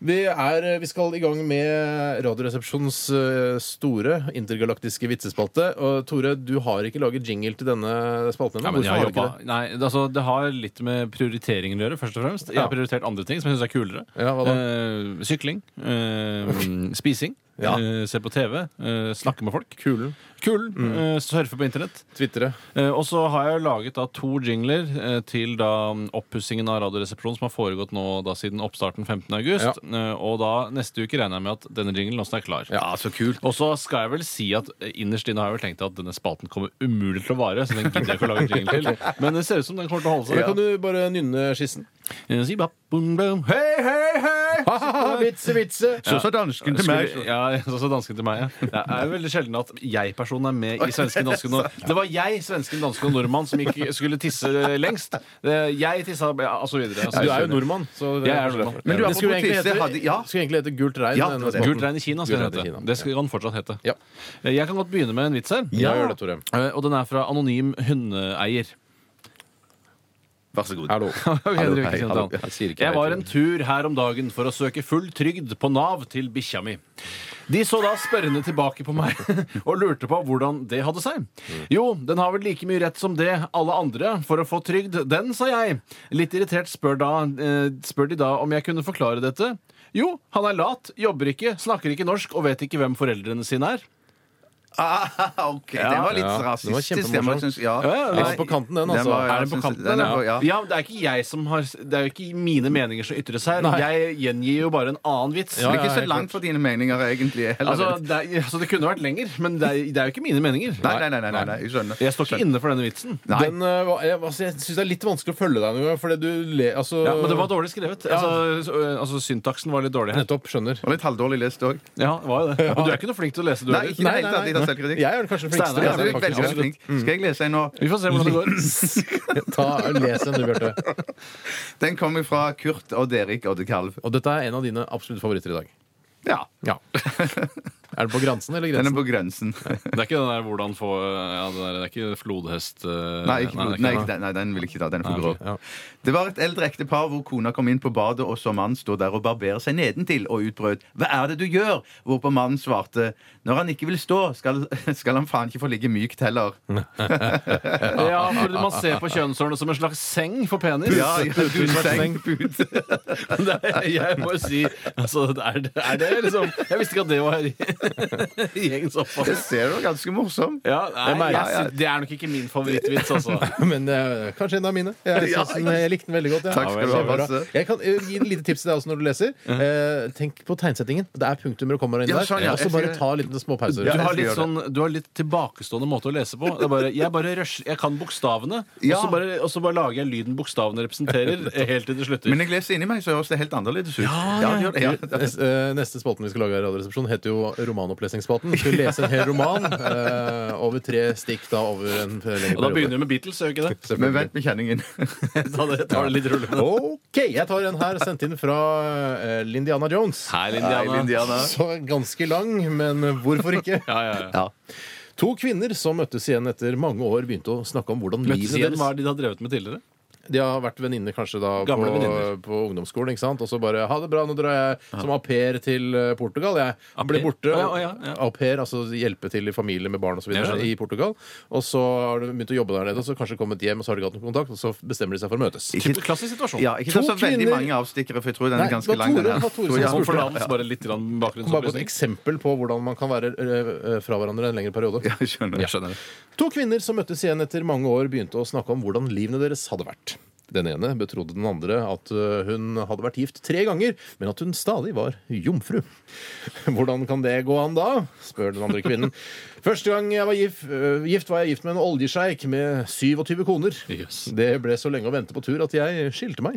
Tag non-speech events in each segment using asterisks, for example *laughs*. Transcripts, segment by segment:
Vi, er, vi skal i gang med Radioresepsjonens eh, store intergalaktiske vitsespalte. Og Tore, du har ikke laget jingle til denne spalten ennå. Hvorfor har har du ikke det? Nei, det- altså, det har litt med prioriteringer å gjøre, først og fremst. Jeg har prioritert andre ting som jeg syns er kulere. Ja, hva da? Eh, sykling. eh, spising. Ja. eh, se på TV. eh, snakke med folk. Kulen. Kulen. Mm. eh, surfe på internett. Twittere. Eh, og så har jeg laget da to jingler eh, til da mm, oppussingen av Radioresepsjonen som har foregått nå da siden oppstarten 15. august. Eh, og da neste uke regner jeg med at denne jinglen også er klar. Ja, så kult. Og så skal jeg vel si at innerst inne har jeg vel tenkt at denne spalten kommer umulig til å vare. Så den gidder jeg ikke å lage jingle til. *laughs* Men det ser ut som den kommer til å holde Da seg. kan du bare nynne skissen. Hei, hei, hei! Vitse, vitse! Så så dansken til meg. Skulle, ja, så, sa dansken til meg, ja. Det er jo veldig sjelden at jeg-personen er med i Svensken, dansken og Det var jeg, svensken, dansken og nordmann som ikke skulle tisse lengst. Det- Jeg tissa ja, og så videre. Du er jo nordmann. Så det Jeg er nordmann. Men du, det skulle apropos egentlig tisse, hete, hadde- ja. skulle egentlig hete Gult regn. Ja, det var det. Gult regn i Kina skal Gult det regn i hete. Kina. Det skal han fortsatt hete. Ja. Jeg kan godt begynne med en vits her. Ja, gjør det, Tore. Eh, Og den er fra anonym hundeeier. Vær så god. Hallo. *laughs* Hallo, hei, hallo. Jeg Jeg var en tur her om dagen for å søke full trygd på Nav til bikkja mi. De så da spørrende tilbake på meg *laughs* og lurte på hvordan det hadde seg. Jo, den har vel like mye rett som det alle andre for å få trygd, den, sa jeg. Litt irritert spør, da, eh, spør de da om jeg kunne forklare dette. Jo, han er lat, jobber ikke, snakker ikke norsk og vet ikke hvem foreldrene sine er. Ah, ok, Den var litt Ja, den var rasistisk. kjempemorsom. den var- syns- Ja, Ja, ja, Litt på kanten, den, altså. var- Er den på syns- kanten? den er på- ja. ja. det er ikke jeg som har Det er jo ikke mine meninger som ytres her. Nei. Jeg gjengir jo bare en annen vits. Det er Ja, ikke så helt langt for dine meninger, egentlig. Heller. Altså, det, er, altså, det kunne vært lenger, men det er, det er jo ikke mine meninger. nei, nei, nei, nei, nei, nei, jeg skjønner. Jeg står ikke inne for denne vitsen. Nei. Den, uh, var- jeg, altså, jeg syns det er litt vanskelig å følge deg noen gang, fordi du le... Altså, Ja, men det var dårlig skrevet. Altså, så- altså Syntaksen var litt dårlig her. Nettopp. Skjønner. Og litt halvdårlig lest òg. Ja, det var jo det. Men du er ikke noe flink til å lese, du Nei, heller. ikke i det hele tatt. Litt av selvkritikk. Jeg er kanskje den flinkeste. Steinar, Ja, du er veldig, faktisk. flink. Skal jeg lese en nå? Vi får se hvordan det går. *laughs* Ta, Les en, du, Bjarte. *laughs* Den kommer fra Kurt og Derik Oddekalv. Og dette er en av dine absolutte favoritter i dag. Ja. Ja. *laughs* er det på grensen eller grensen? Den er på grensen. Det er ikke den der hvordan få ja, det, der, det er ikke flodhest uh, Nei, ikke, det nei, ikke- ikke den, nei, den vil jeg ikke ta. Den er for Nei, grov. ok, ja. Det var et eldre ektepar hvor kona kom inn på badet og så mannen står der og barberer seg nedentil og utbrøt 'Hva er det du gjør?' Hvorpå mannen svarte 'Når han ikke vil stå, skal, *laughs* skal han faen ikke få ligge mykt heller'. *laughs* Ja, for man ser på kjønnshårene som en slags seng for penis. Ja, ja, seng. *laughs* Det jeg må jo si altså, er, det, er det liksom Jeg visste ikke at det var *laughs* gjengens Det ser du ganske morsom. Ja, nei, jeg, sy- det er nok ikke min favorittvits, altså. *laughs* Men eh, kanskje en av mine. Jeg, *laughs* Ja, synes den, jeg likte den veldig godt. ja. Takk skal du ha, Kjempebra. Basse. Jeg kan eh, gi et lite tips til deg også når du leser. Eh, tenk på tegnsettingen. Det er punktummer og kommer inn Ja, der. sånn, ja. Og så bare ta litt småpauser. Ja, Du jeg har skal litt, gjøre sånn, du har litt tilbakestående måte å lese på. Det er bare, jeg bare rush, jeg kan bokstavene, Ja. og, så bare, og så bare lager jeg lyden bokstavene representerer, helt til det slutter. Men jeg leser inni meg, så høres det helt annerledes ut. Ja, det gjør det, ja. Neste, eh, neste spalten vi skal lage i Radioresepsjonen, heter jo Romanopplesningsspalten. Vi skal lese en hel roman eh, over tre stikk da over en lengre og da begynner vi med Beatles, gjør vi ikke det? Men vent med kjenningen. Ta *laughs* det, tar det litt rullende. OK, jeg tar en her sendt inn fra eh, Lindiana Jones. Hei, Hei, Lindiana. Lindiana. Så ganske lang, men hvorfor ikke? *laughs* Ja, ja, ja. Ja. To kvinner som møttes igjen etter mange år, begynte å snakke om hvordan Møttes livet igjen, hva er det de har drevet med tidligere? De har vært venninner kanskje da på, Gamle venninner. på ungdomsskolen. ikke sant? Og så bare 'Ha det bra, nå drar jeg som au pair til eh, Portugal'. Jeg Au ble pair? borte. Å, ja, å, ja, ja. Au pair, altså hjelpe til i familie med barn og så videre i Portugal. Og så har de begynt å jobbe der nede, og så kanskje kommet hjem, og så har de ikke hatt noen kontakt, og så bestemmer de seg for å møtes. Ikke- Type klassisk situasjon. Ja, ikke To så veldig kvinner- mange avstikkere, for jeg tror den Nei, er ganske det var lang. Tore- den her. det var Tore som ja. spurte. Forlatelse, bare litt grann Kom bare på et bakgrunnsopplysning. eksempel på hvordan man kan være eh, fra hverandre en lengre periode. Ja, jeg skjønner. Jeg skjønner det. To kvinner som møttes igjen etter mange år, begynte å snakke om hvordan livene deres hadde vært. Den ene betrodde den andre at øh, hun hadde vært gift tre ganger, men at hun stadig var jomfru. *laughs* Hvordan kan det gå an da? spør den andre kvinnen. *laughs* Første gang jeg var gift, øh, gift var jeg gift med en oljesjeik med 27 koner. Yes. Det ble så lenge å vente på tur at jeg skilte meg.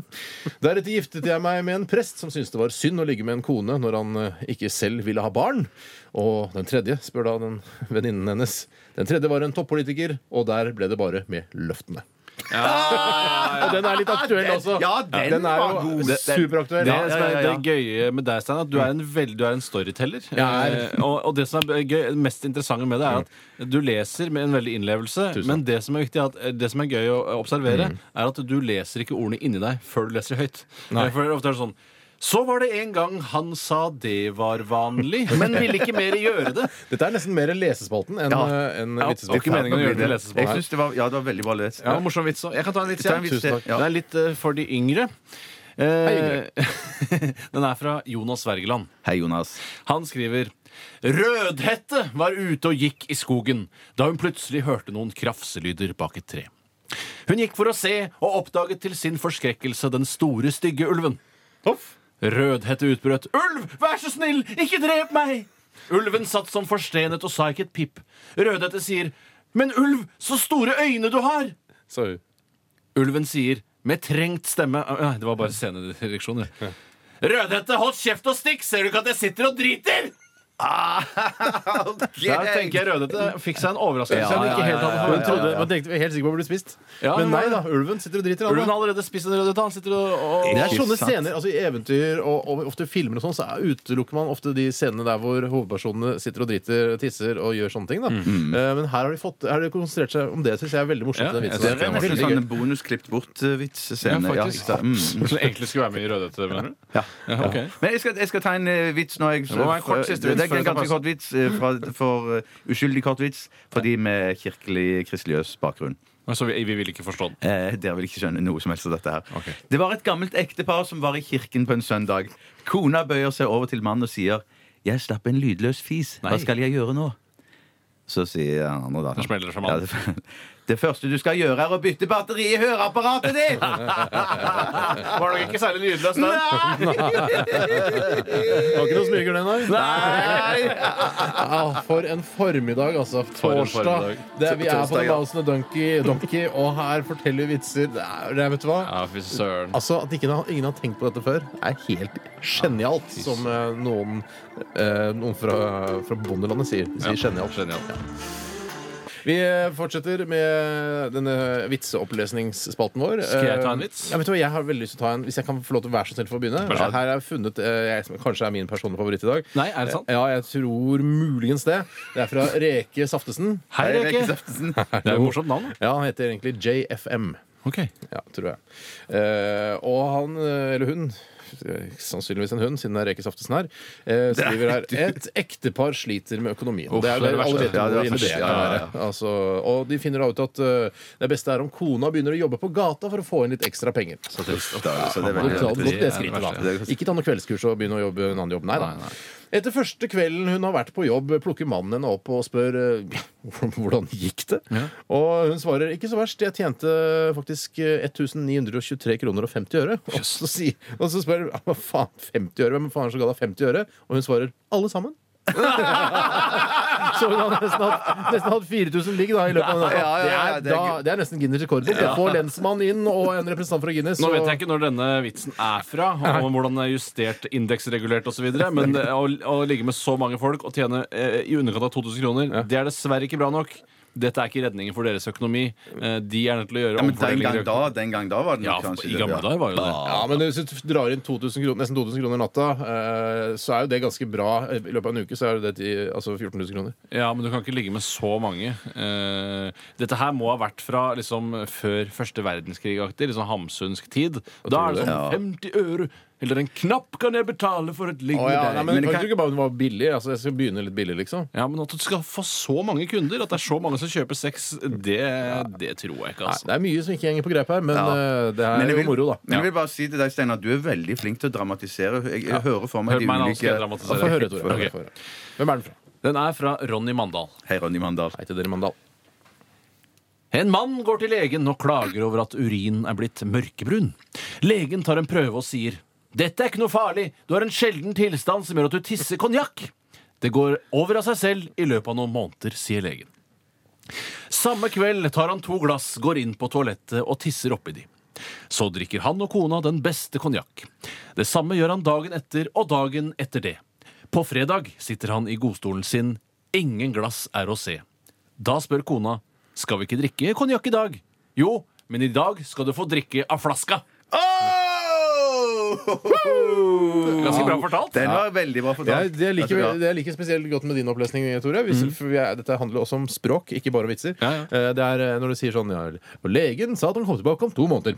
Deretter giftet jeg meg med en prest som syntes det var synd å ligge med en kone når han øh, ikke selv ville ha barn. Og den tredje, spør da den venninnen hennes. Den tredje var en toppolitiker, og der ble det bare med løftene. Og den er litt aktuell også. Ja, den er var jo god. Det- det- superaktuell. Det, som er det gøye med deg, Stein, at du er en, veld, du er en storyteller. Er. Eh, og, og det som er gøy, det mest interessante med det, er at du leser med en veldig innlevelse. Tusen Men det som er viktig, er at, det som er gøy å observere, er at du leser ikke ordene inni deg før du leser høyt. Nei. For ofte er det sånn Så var det en gang han sa det var vanlig, men ville ikke mer gjøre det. *laughs* Dette er nesten mer lesespalten enn Ja. en enn Ja, det var ikke vitsespalten. meningen å gjøre det til Jeg synes det var, ja, det var veldig bra lest. Ja, morsom vits òg. Jeg kan ta en vits. En vits, Tusen takk. ja. Den er litt uh, for de yngre. Uh, *laughs* den er fra Jonas Wergeland. Hei, Jonas. Han skriver Rødhette var ute og gikk i skogen da hun plutselig hørte noen krafselyder bak et tre. Hun gikk for å se og oppdaget til sin forskrekkelse den store, stygge ulven. Rødhette utbrøt Ulv, vær så snill, ikke drep meg! Ulven satt som forstenet og sa ikke et pip. Rødhette sier Men ulv, så store øyne du har! sa hun. Ulven sier med trengt stemme Ah, Nei, det var bare scenedireksjon. det. *laughs* Rødhette, hold kjeft og stikk! Ser du ikke at jeg sitter og driter? *laughs* Der tenker jeg Rødhette fikk seg en overraskelse. Ja, ja, ja, Hun trodde, man tenkte vi helt sikker på å bli spist. Ja, Men nei da, ulven sitter og driter. Ulven har allerede spist en rødhette. Han sitter og, og det er sånne sant. scener, altså I eventyr og, og ofte filmer og sånn, så er- utelukker man ofte de scenene der hvor hovedpersonene sitter og driter, tisser og gjør sånne ting. da uh, Men her har de fått, her har de konsentrert seg om det. Syns jeg er veldig morsomt. Ja, den vitsen. Det er en Veldig sånn bonusklipt bort-vits-scene. Ja, Ja, faktisk. mm. Som egentlig skulle være med i Rødhette, mener du? Ja. Ja, ok. Men jeg skal, jeg skal ta en eh, vits nå. Jeg, Det må være en kort siste vits det er en ganske kort vits eh, fra, for eh, uskyldig kort vits for de med kirkelig kristeligøs bakgrunn. Så vi, vi vil ikke forstå den. Eh, dere vil ikke skjønne noe som helst av dette her. Ok. Det var et gammelt ektepar som var i kirken på en søndag. Kona bøyer seg over til mannen og sier 'Jeg slapp en lydløs fis. Hva Nei. skal jeg gjøre nå?' Så sier han andre da Da smeller det fra ja, det, det første du skal gjøre, er å bytte batteri i høreapparatet ditt! *laughs* Var nok ikke særlig lydløst den. Det var ikke noe smyger, den her. Nei! Ja, for en formiddag, altså. For en Torsdag. formiddag. Det, vi er på Torsdag, The ja. Mouse Donkey, Donkey, og her forteller vi vitser. Det er, det er, vet du hva? Ja, fy søren. Altså, At ingen har, ingen har tenkt på dette før, er helt genialt, som eh, noen, eh, noen fra, fra bondelandet sier. De sier genialt. Genialt. Vi eh, fortsetter med denne vitseopplesningsspalten vår. Skal jeg ta en Eh, vits? Ja, vet du hva, jeg har veldig lyst til å ta en Hvis jeg kan få lov til å være så snill for å begynne. Her har jeg funnet eh, jeg, som kanskje er min personlige favoritt i dag. Nei, er det sant? Ja, jeg tror muligens det. Det er fra Reke Saftesen. Hei, Reke Reke. Saftesen. *laughs* Det er et morsomt navn. Ja, Han heter egentlig JFM. Ok. Ja, tror jeg. Eh, og han, eller hun Sannsynligvis en hund, siden det er Reke Saftesen her. Eh, skriver her Et ektepar sliter med økonomien. Uff, det er det det alle verste. vet Ja, det hvor er ille det kan Ja, ja, være. ja. Altså, og de finner da ut at uh, det beste er om kona begynner å jobbe på gata for å få inn litt ekstra penger. Så trist. Så det er veldig ta godt det det er det da. Ikke ta noe kveldskurs og begynne å jobbe en annen jobb. Nei da. Etter første kvelden hun har vært på jobb, plukker mannen henne opp og spør eh, *laughs* hvordan gikk det. Ja. Og hun svarer ikke så verst, jeg tjente faktisk eh, 1923 kroner og 50 øre. *laughs* Og så, sier, og så spør hun hva faen, 50 øre? Hvem faen som ga deg 50 øre? Og hun svarer alle sammen. *laughs* så hun har nesten hatt, nesten hatt 4000 ligg da, i løpet av natta. Ja, ja, ja, det, det er, da, det er nesten Guinness rekordbok. Ja. får lensmann inn og en representant fra Guinness. Nå og- vet jeg ikke når denne vitsen er fra, og hvordan den er justert, indeksregulert osv., men det- *laughs* å, å ligge med så mange folk og tjene eh, i underkant av 2000 kroner, det er dessverre ikke bra nok. Dette er ikke redningen for deres økonomi. Eh, de er nødt til å gjøre Ja, men den gang da, den gang da var det Ja, kanskje i gamle dager var jo det. Ja, men hvis du drar inn 2000 kroner, nesten 2000 kroner natta, eh, så er jo det ganske bra. I løpet av en uke så er det til, altså 14 000 kroner. Ja, men du kan ikke ligge med så mange. Eh, dette her må ha vært fra liksom, før første verdenskrig-aktig, liksom hamsunsk tid. Da er det sånn 50 øre, eller en knapp kan jeg betale for et ligg Å, med ja, deg. nei, men Men det Kan du ikke bare var billig? Altså, jeg skal begynne litt billig, liksom. Ja, men at du skal få så mange kunder, at det er så mange som kjøper sex, det, det tror jeg ikke, Nei, altså. det er mye som ikke henger på greip her, men Ja. eh, det er Men jeg jo vil, moro, da. men jeg vil bare si til deg, Steinar, du er veldig flink til å dramatisere. Jeg, jeg hører for meg Hør de på meg nå, skal jeg ulike Ja, dramatisere. Få høre, Tore. Ok. Få høre. Hvem er den fra? Den er fra Ronny Mandal. Hei, Ronny Mandal. Hei til dere, Mandal. En mann går til legen og klager over at urinen er blitt mørkebrun. Legen tar en prøve og sier Dette er ikke noe farlig, du har en sjelden tilstand som gjør at du tisser konjakk. Det går over av seg selv i løpet av noen måneder, sier legen. Samme kveld tar han to glass, går inn på toalettet og tisser oppi de. Så drikker han og kona den beste konjakk. Det samme gjør han dagen etter og dagen etter det. På fredag sitter han i godstolen sin. Ingen glass er å se. Da spør kona skal vi ikke drikke konjakk i dag. Jo, men i dag skal du få drikke av flaska. Ganske bra fortalt. Den var veldig bra fortalt. det, er, hva? det er like spesielt godt med din opplesning, Tore. Hvis, for vi er, dette handler også om språk, ikke bare vitser. Ja, ja. Eh, Det er eh, når du sier sånn ja, legen sa at han kom tilbake om to måneder.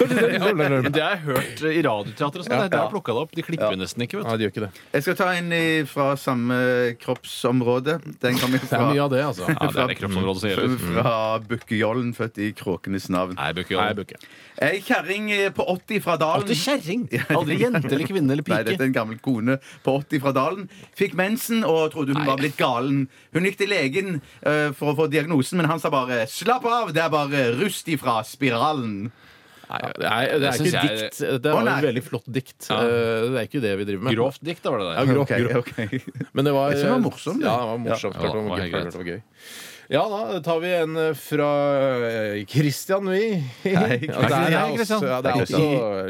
Men det har jeg hørt i Radioteatret. og. Ja. Det har plukka det opp. De klipper nesten ikke, vet du. Nei, de gjør ikke det. Jeg skal ta en i- fra samme kroppsområde. Den kommer Det er mye av det, altså. Ja, det er det kroppsområdet som gjelder. fra Bukkejollen, født i kråkenes navn. Nei, Bukke Nei, Jolle. Bukke. Ei kjerring eh, på 80 fra Dalen. Alltid kjerring! Aldri jente eller kvinne eller Nei, dette pike. er en gammel kone på 80 fra Dalen. Fikk mensen og trodde hun var blitt galen. Hun gikk til legen eh, for å få diagnosen, men han sa bare 'slapp av, det er bare rust ifra spiralen'. Nei, det er, er ikke jeg- dikt. Det er nei. et veldig flott dikt. Ja. Eh, Det er ikke det vi driver med. Grovt dikt, da var det Ja, grov, okay, grov. Okay. Men det var, Jeg synes det var morsomt, det. Ja, det var morsomt. Ja, det var, det var det var gøy. Ja, da tar vi en eh, fra eh, Christian, vi. Hei, Ja, det er, også, ja, det er også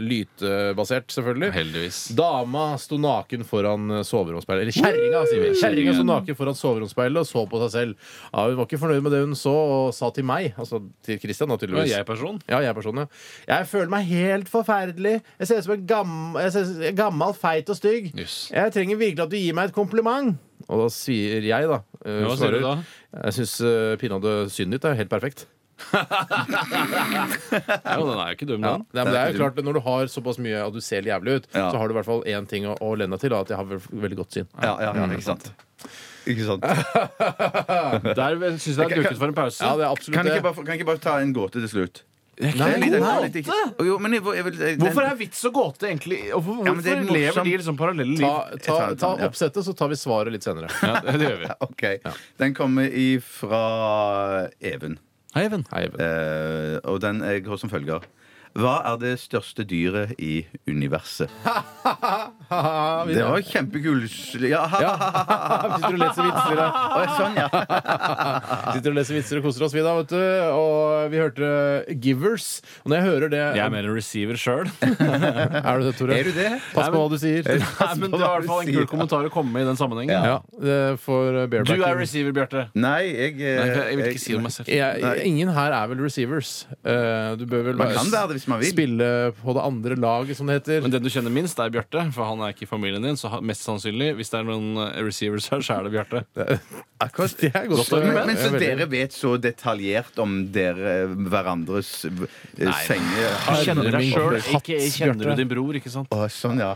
lytebasert, selvfølgelig. Heldigvis. Dama sto naken foran eh, soveromsspeilet. Eller kjerringa, sier vi. Kjerringa sto naken foran soveromsspeilet og så på seg selv. Ja, hun var ikke fornøyd med det hun så, og sa til meg, altså til Christian, naturligvis. Ja, jeg person. Ja, jeg er personen, ja. Jeg føler meg helt forferdelig. Jeg ser ut som en gammel, jeg ser ut som en gammel feit og stygg. Yes. Jeg trenger virkelig at du gir meg et kompliment. Og da sier jeg, da eh, Hva sier du svarer, da? Jeg syns uh, pinadø synet ditt er helt perfekt. *laughs* Ja, den er jo ikke dum, Ja. den. Det, er, men det er jo klart, Når du har såpass mye at du ser jævlig ut, Ja. så har du i hvert fall én ting å, å lene deg til. Da, at jeg har ve- veldig godt syn. Ja, ja, ja, ikke sant. Ikke sant. *laughs* Der syns jeg det er duket for en pause. Ja, det er absolutt Kan jeg det. ikke bare, kan jeg ikke bare ta en gåte til slutt? Nei, Hvorfor er vits og gåte egentlig Hvorfor, Ja, men det er hvorfor lever de liksom parallelle liv? Ta, ta, ta ja. oppsettet, så tar vi svaret litt senere. Ja, det gjør vi. *laughs* OK. Den kommer ifra Even. Hei, Even. Hei, Even. Eh, og den går som følger. Hva er det største dyret i universet? *laughs* Det var kjempekul Ja, ha-ha-ha. *laughs* Sitter og leser vitser, da. Å, Sånn, ja. Sitter og leser vitser og koser oss, vi da, vet du. Og vi hørte Givers. Og når jeg hører det Jeg er mer en receiver sjøl. *laughs* Er du det, Tore? Er du det? Pass på hva du sier. Nei, men det var i hvert fall en kul kommentar å komme med i den sammenhengen. Ja, det for Du er receiver, Bjarte. Nei, jeg eh, Nei, Jeg vil ikke si det om meg selv. Jeg, ingen her er vel receivers. Eh, du bør vel Man kan være det hvis man vil. spille på det andre laget, som det heter. Men den du kjenner minst, er Bjarte. For han er ikke i familien din. Så mest sannsynlig, hvis det er noen eh, receivers her, så er det Bjarte. *laughs* Akkurat Det er godt Men, men så Jeg er dere vet så detaljert om dere hverandres eh, senger Du kjenner deg sjøl, ikke kjenner du din bror, ikke sant? Å, sånn, ja.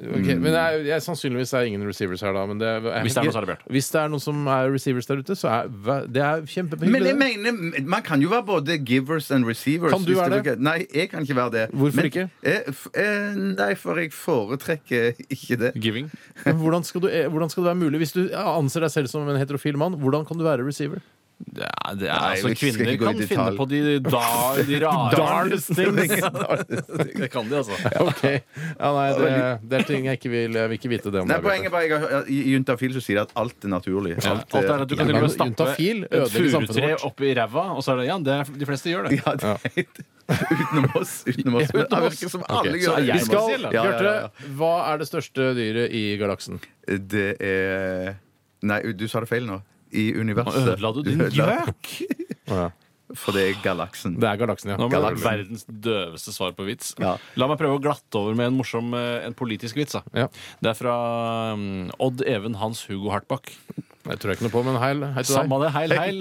Ok, men det er, jeg, sannsynligvis er ingen receivers her, da. Men det, jeg, Hvis det er noe, så er det Bjarte. Hvis det er noen som er receivers der ute, så er det er Men jeg mener, man kan jo være både givers and receivers. Kan du være det? Nei, jeg kan ikke være det. Hvorfor Men, ikke? Eh, f eh, nei, for jeg foretrekker ikke det. Giving. Men hvordan, skal du, eh, hvordan skal det være mulig? Hvis du anser deg selv som en heterofil mann, hvordan kan du være receiver? Det er, det er, Nei, altså, kvinner kan detalj. finne på de, da, de *laughs* rareste. *laughs* Det kan de, altså. Okay. ja, nei, det, det er ting jeg ikke vil, jeg vil ikke vite det om Nei, det, poenget bare, jeg I Juntafil så sier de at alt er naturlig. Ja, Alt, alt er at du kan til stappe et furutre oppi ræva, og så er det Ja, det er, de fleste gjør det. Ja, det er helt Utenom oss. Utenom oss. *laughs* Ja, utenom oss. som alle okay. gjør det. Vi skal. Ja, ja, ja, ja. Hva er det største dyret i galaksen? Det er Nei, du sa det feil nå. I universet. Nå ødela du din gjøk! *laughs* Ja. For det er galaksen. Det er galaksen, ja. Nå ble det verdens døveste svar på vits. Ja. La meg prøve å glatte over med en morsom eh, en politisk vits. Da. Ja. Det er fra um, Odd Even Hans Hugo Hartbakk. Jeg tror jeg ikke noe på, men heil, hei til deg. Samme det, heil, heil.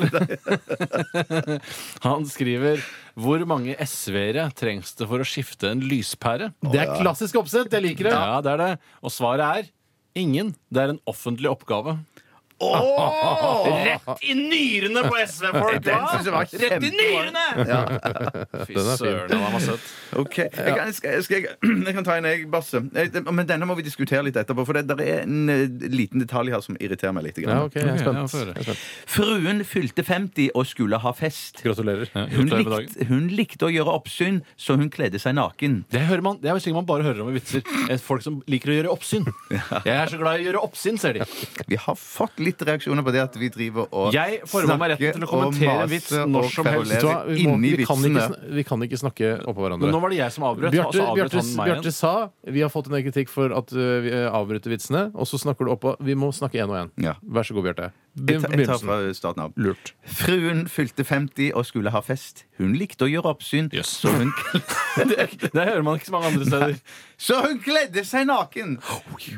*laughs* Han skriver Hvor mange SV-ere trengs det for å skifte en lyspære? Det er klassisk oppsett, jeg liker det. Ja, det er det. Og svaret er ingen. Det er en offentlig oppgave. *laughs* Rett i nyrene på SV-folk! Den synes jeg var Rett i kjempebra. nyrene! *laughs* Fy søren, den var søt. Okay. jeg kan, skal, skal, jeg, jeg kan ta en jeg, Basse. Jeg- Men denne må vi diskutere litt etterpå, for det der er en eh, liten detalj her som irriterer meg litt. Ja, okay. ja. Fruen fylte 50 og skulle ha fest. Gratulerer. Ja, Hun likte, hun likte å gjøre oppsyn, så hun kledde seg naken. Det, hører man, det er ting man bare hører om i vitser. Folk som liker å gjøre oppsyn. *laughs* Jeg er så glad i å gjøre oppsyn, ser de. Vi har fått litt reaksjoner på det at vi driver og Jeg former meg retten til å kommentere en vits når som helst. Vi, må, Inni vi, kan ikke, vitsene. vi kan ikke snakke oppå Men hverandre. nå var det jeg som avbrøt, Bjarte, så avbrøt Bjarte, han Bjarte sa vi har fått en kritikk for at uh, vi uh, avbryter vitsene, og så snakker du oppå. Vi må snakke én og én. Ja. Vær så god, Bjarte. Jeg tar, jeg tar fra starten av. Lurt. Fruen fylte 50 og skulle ha fest. Hun likte å gjøre oppsyn, yes. så, hun, *laughs* Det, det hører man ikke så mange andre steder. så hun kledde seg naken.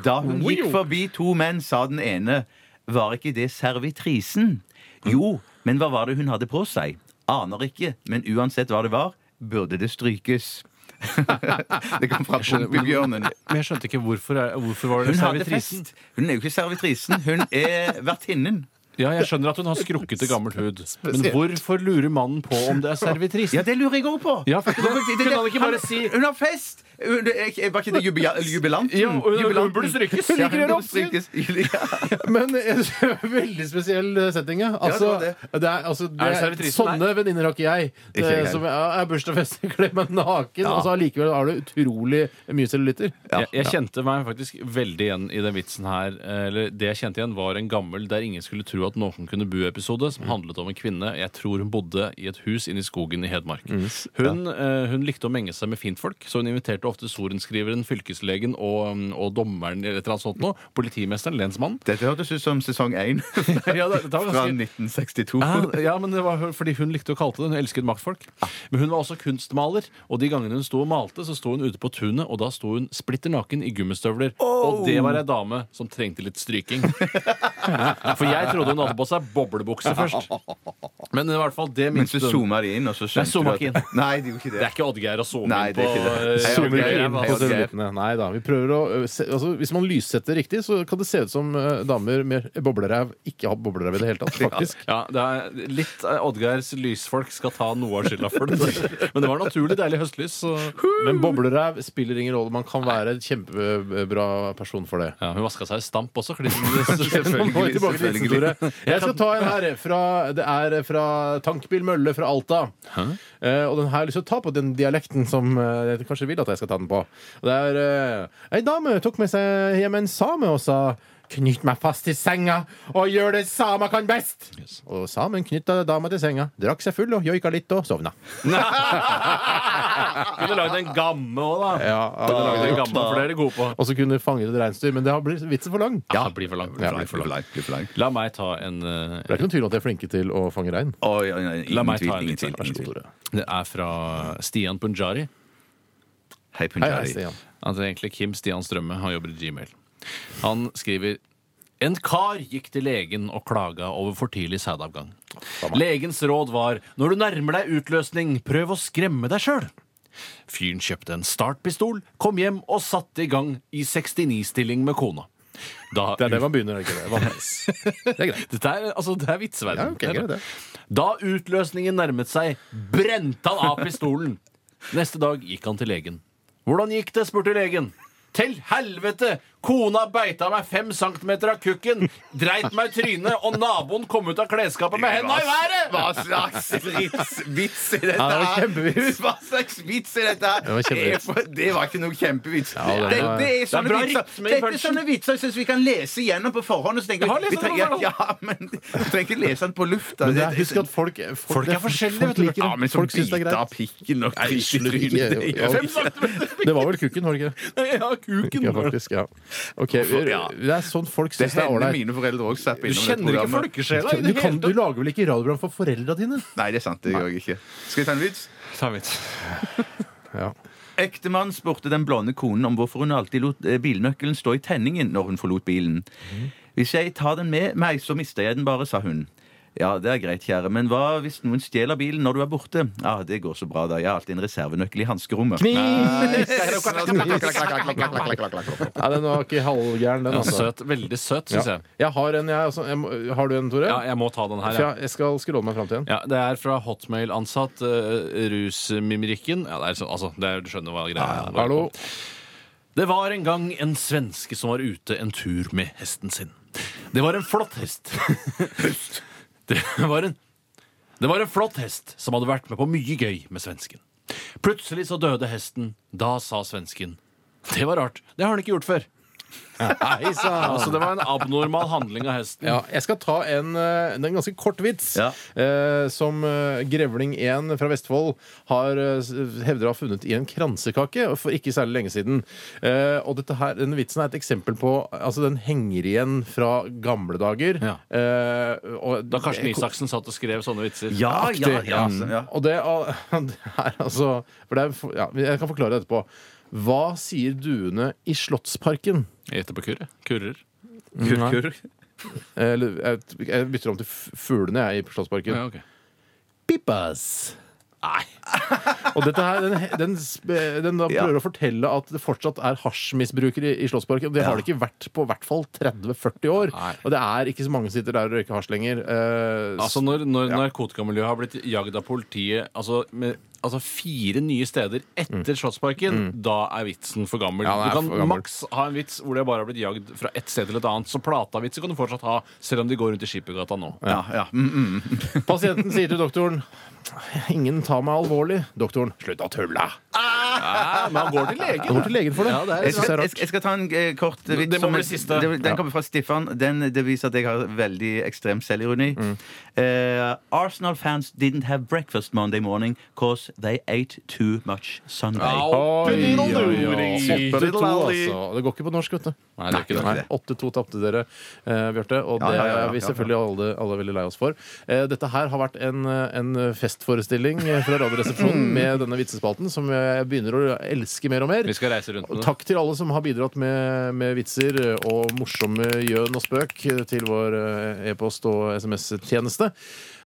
Da hun gikk forbi to menn, sa den ene Var ikke det servitrisen? Jo, men hva var det hun hadde på seg? Aner ikke, men uansett hva det var, burde det strykes. *laughs* Det kom fra Prompibjørnen. Men jeg skjønte ikke hvorfor, er- hvorfor var det Hun servitrisen. Hun er jo ikke servitrisen, hun er vertinnen. Ja, jeg skjønner at hun har skrukkete gammelt hud. Men hvorfor lurer mannen på om det er servitrisen? Ja, det lurer jeg òg på. Ja, for kunne han ikke bare si- Hun har fest! Hun- Var ikke det jubia- jubilanten? *laughs* Ja, hun- hun burde strykes. Ja, Liker hun burde oppsyn? strykes. *laughs* Ja. Men en *laughs* veldig spesiell eh, setting, ja. Altså, det var det er, altså, det Er det er, servitrisen? sånne venninner har ikke jeg. Ikke jeg som er, er bursdagsfest, kler meg naken, og så allikevel har du utrolig mye cellulitter. jeg, jeg kjente meg faktisk veldig igjen i den vitsen her. Eller det jeg kjente igjen, var en gammel 'Der ingen skulle tro at noen kunne bo'-episode, som handlet om en kvinne. Jeg tror hun bodde i et hus inne i skogen i Hedmark. Hun, eh, hun likte å menge seg med fintfolk, så hun inviterte ofte sorenskriveren, fylkeslegen og, mm, og dommeren eller et eller annet sånt noe. Politimesteren, lensmannen. Dette hørtes ut som sesong én *laughs* Ja, det, det var *laughs* fra 1962. ja, ja, men det var fordi hun likte å kalle det det. Hun elsket maktfolk. Men hun var også kunstmaler, og de gangene hun sto og malte, så sto hun ute på tunet, og da sto hun splitter naken i gummistøvler. Og det var ei dame som trengte litt stryking. *laughs* For jeg trodde hun hadde på seg boblebukse først. *laughs* Men i hvert fall det Men så minste hun- zooma de inn, og så skjønte zooma du at inn. Nei, det gjorde ikke Det det. er ikke Oddgeir å zoome Nei, inn det på er ikke det. eh, Hei, Zoomer Oddgeir, ikke inn på hei, Oddgeir. Nei da. Vi prøver å ø, se, altså, Hvis man lyssetter riktig, så kan det se ut som eh, damer med bobleræv ikke har bobleræv i det hele tatt. *laughs* faktisk. Ja, det er litt eh, Oddgeirs lysfolk skal ta noe av skylda for det. *laughs* Men det var naturlig deilig høstlys. Så Men bobleræv spiller ingen rolle. Man kan være en kjempebra person for det. ja, hun vaska seg i stamp også. Selvfølgelig. Nå må vi tilbake til vitsen, Tore. *laughs* Jeg skal ta en her. Fra, det er fra Tankbil Mølle fra Alta. Eh, og den her har jeg lyst til å ta på den dialekten som eh, jeg kanskje vil at jeg skal ta den på. Og det er eh, Ei dame tok med seg hjem en same og sa Knytt meg fast til senga og gjør det samer kan best! Og samen knytta dama til senga, drakk seg full og joika litt og sovna. *laughs* Kunne lagd en gamme òg, da. Ja, da, en gamme, for det er gode på. Og så kunne fanget et reinsdyr, men det har blitt vitsen for lang. Ja, det blir for langt. Ja, blir for lang. Blir for langt. La meg ta en uh, Det er ikke noen tvil om at de er flinke til å fange rein. Oh, ja, ja, La meg tvil, ta en tvil, tvil. Det er fra Stian Punjari. Hei, Hei, hei, Punjabi. Stian. Altså egentlig Kim Stian Strømme. Han jobber i Gmail. Han skriver en kar gikk til legen og klaga over for tidlig sædavgang. Legens råd var når du nærmer deg utløsning, prøv å skremme deg sjøl. Fyren kjøpte en startpistol, kom hjem og satte i gang i 69-stilling med kona. Da, Det er det man begynner, er ikke det? *laughs* Det er greit. Dette er, altså, det er vitsverden. Ja, okay. Da utløsningen nærmet seg, brente han av pistolen. Neste dag gikk han til legen. Hvordan gikk det, spurte legen. Til helvete! Kona beita meg fem centimeter av kukken, dreit meg i trynet, og naboen kom ut av klesskapet med henda i været! Hva slags vits, vits i dette Ja, det var her? kjempevits. Hva slags vits i dette her? Det var kjempevits. er for- Det var ikke noe kjempevits. Ja, det det, var- det er sånne bra vitser rytme i Dette er punchen. sånne vitser jeg syns vi kan lese igjennom på forhånd. Og så tenker Jeg har vi, lest vi den på trenger, forhånd. ja, men trenger ikke lese den på lufta. Men det er, husk at folk Folk er forskjellige, Folk du. liker ja, det. men som Folk syns det er biter av greit. pikken og Nei, driter i slutt trynet. Det gjør Ja, vi. Det var vel kukken, var det ikke? Ja, kuken. Ja, faktisk. ja Ok, Ja. Det er sånn folk Det syns det er hender ålreit. mine foreldre òg slapp Du innom det kjenner ikke programmet. folkesjela i Du, det kan, hele du tatt. lager vel ikke radioprogram for foreldra dine? Nei, det er sant. Det gjør jeg ikke. Skal jeg ta en vits? Ta en vits. *laughs* Ja. Ektemann spurte den blonde konen om hvorfor hun alltid lot eh, bilnøkkelen stå i tenningen når hun forlot bilen. Hvis jeg tar den med meg, så mister jeg den bare, sa hun. Ja, det er greit, kjære, men hva hvis noen stjeler bilen når du er borte? Ja, det går så bra, da. Jeg har alltid en reservenøkkel i hanskerommet. Nei, den var ikke halvgæren, den. Altså. søt. Veldig søt, syns Ja. jeg. Jeg har en, jeg. Altså, jeg har du en, Tore? Ja, jeg må ta den her. Ja. jeg, skal skrolle meg fram til en. Ja, Det er fra Hotmail-ansatt uh, rusmimrikken. Ja, det er altså, det er, Du skjønner hva greia er. Hallo? Det var en gang en svenske som var ute en tur med hesten sin. Det var en flott hest. *laughs* *laughs* det, var en, det var en flott hest som hadde vært med på mye gøy med svensken. Plutselig så døde hesten. Da sa svensken Det var rart. Det har han ikke gjort før. Hei sann! Altså, det var en abnormal handling av hesten. Ja, jeg skal ta en, eh, en ganske kort vits Ja. eh, som eh, Grevling 1 fra Vestfold har eh, s- hevder å ha funnet i en kransekake for ikke særlig lenge siden. Eh, og dette her, denne vitsen er et eksempel på altså Den henger igjen fra gamle dager. Ja. Eh, og, Da Karsten Isaksen satt og skrev sånne vitser. Ja, ja, ja, altså, ja. Og det, er- *laughs* det er altså for det er, ja, Jeg kan forklare det etterpå. Hva sier duene i Slottsparken? Gjetter på kurre. Kurrer. Kurr, kurr. Eller, jeg, jeg bytter om til fuglene jeg, i Slottsparken. Ja, ok. Pippas. Nei. *laughs* Og dette her, den, den, den da Ja. prøver å fortelle at det fortsatt er hasjmisbrukere i, i Slottsparken. Det har det ikke vært på hvert fall 30-40 år. Nei. Og det er ikke så mange som sitter der og røyker hasj lenger. Eh, Altså Når, når Ja. narkotikamiljøet har blitt jagd av politiet altså, med, altså fire nye steder etter Slottsparken, da er vitsen for gammel. Mm. Ja, den er du kan for gammel. maks ha en vits hvor det bare har blitt jagd fra ett sted til et annet. Så Platavitser kan du fortsatt ha, selv om de går rundt i Skippergata nå. Ja, ja. Mm, mm. *laughs* Pasienten sier til doktoren Ingen tar meg alvorlig. Doktoren slutt å tulle. Ja, men han går til legen. Han går til legen for det. Ja, det er Jeg skal, jeg, jeg skal ta en eh, kort vits. Det må som- bli siste. det- Den Ja. kommer fra Stiffan. Den, det viser at jeg har veldig ekstrem selvironi. Mm. Eh, Arsenal fans didn't have breakfast Monday morning cause they ate too much Sunday. Au. Oi, oi, oi. 8-2, altså. Det går ikke på norsk, vet du. Nei, det er ikke det. 8-2 tapte dere, eh, Bjarte. Og det ja, ja, ja, er vi ja, selvfølgelig alle, alle veldig lei oss for. Eh, dette her har vært en, en festforestilling eh, fra Radioresepsjonen *laughs* med denne vitsespalten, som jeg begynner å elske mer og mer. Vi skal reise rundt Og det. takk til alle som har bidratt med, med vitser og morsomme gjøn og spøk til vår eh, e-post- og SMS-tjeneste.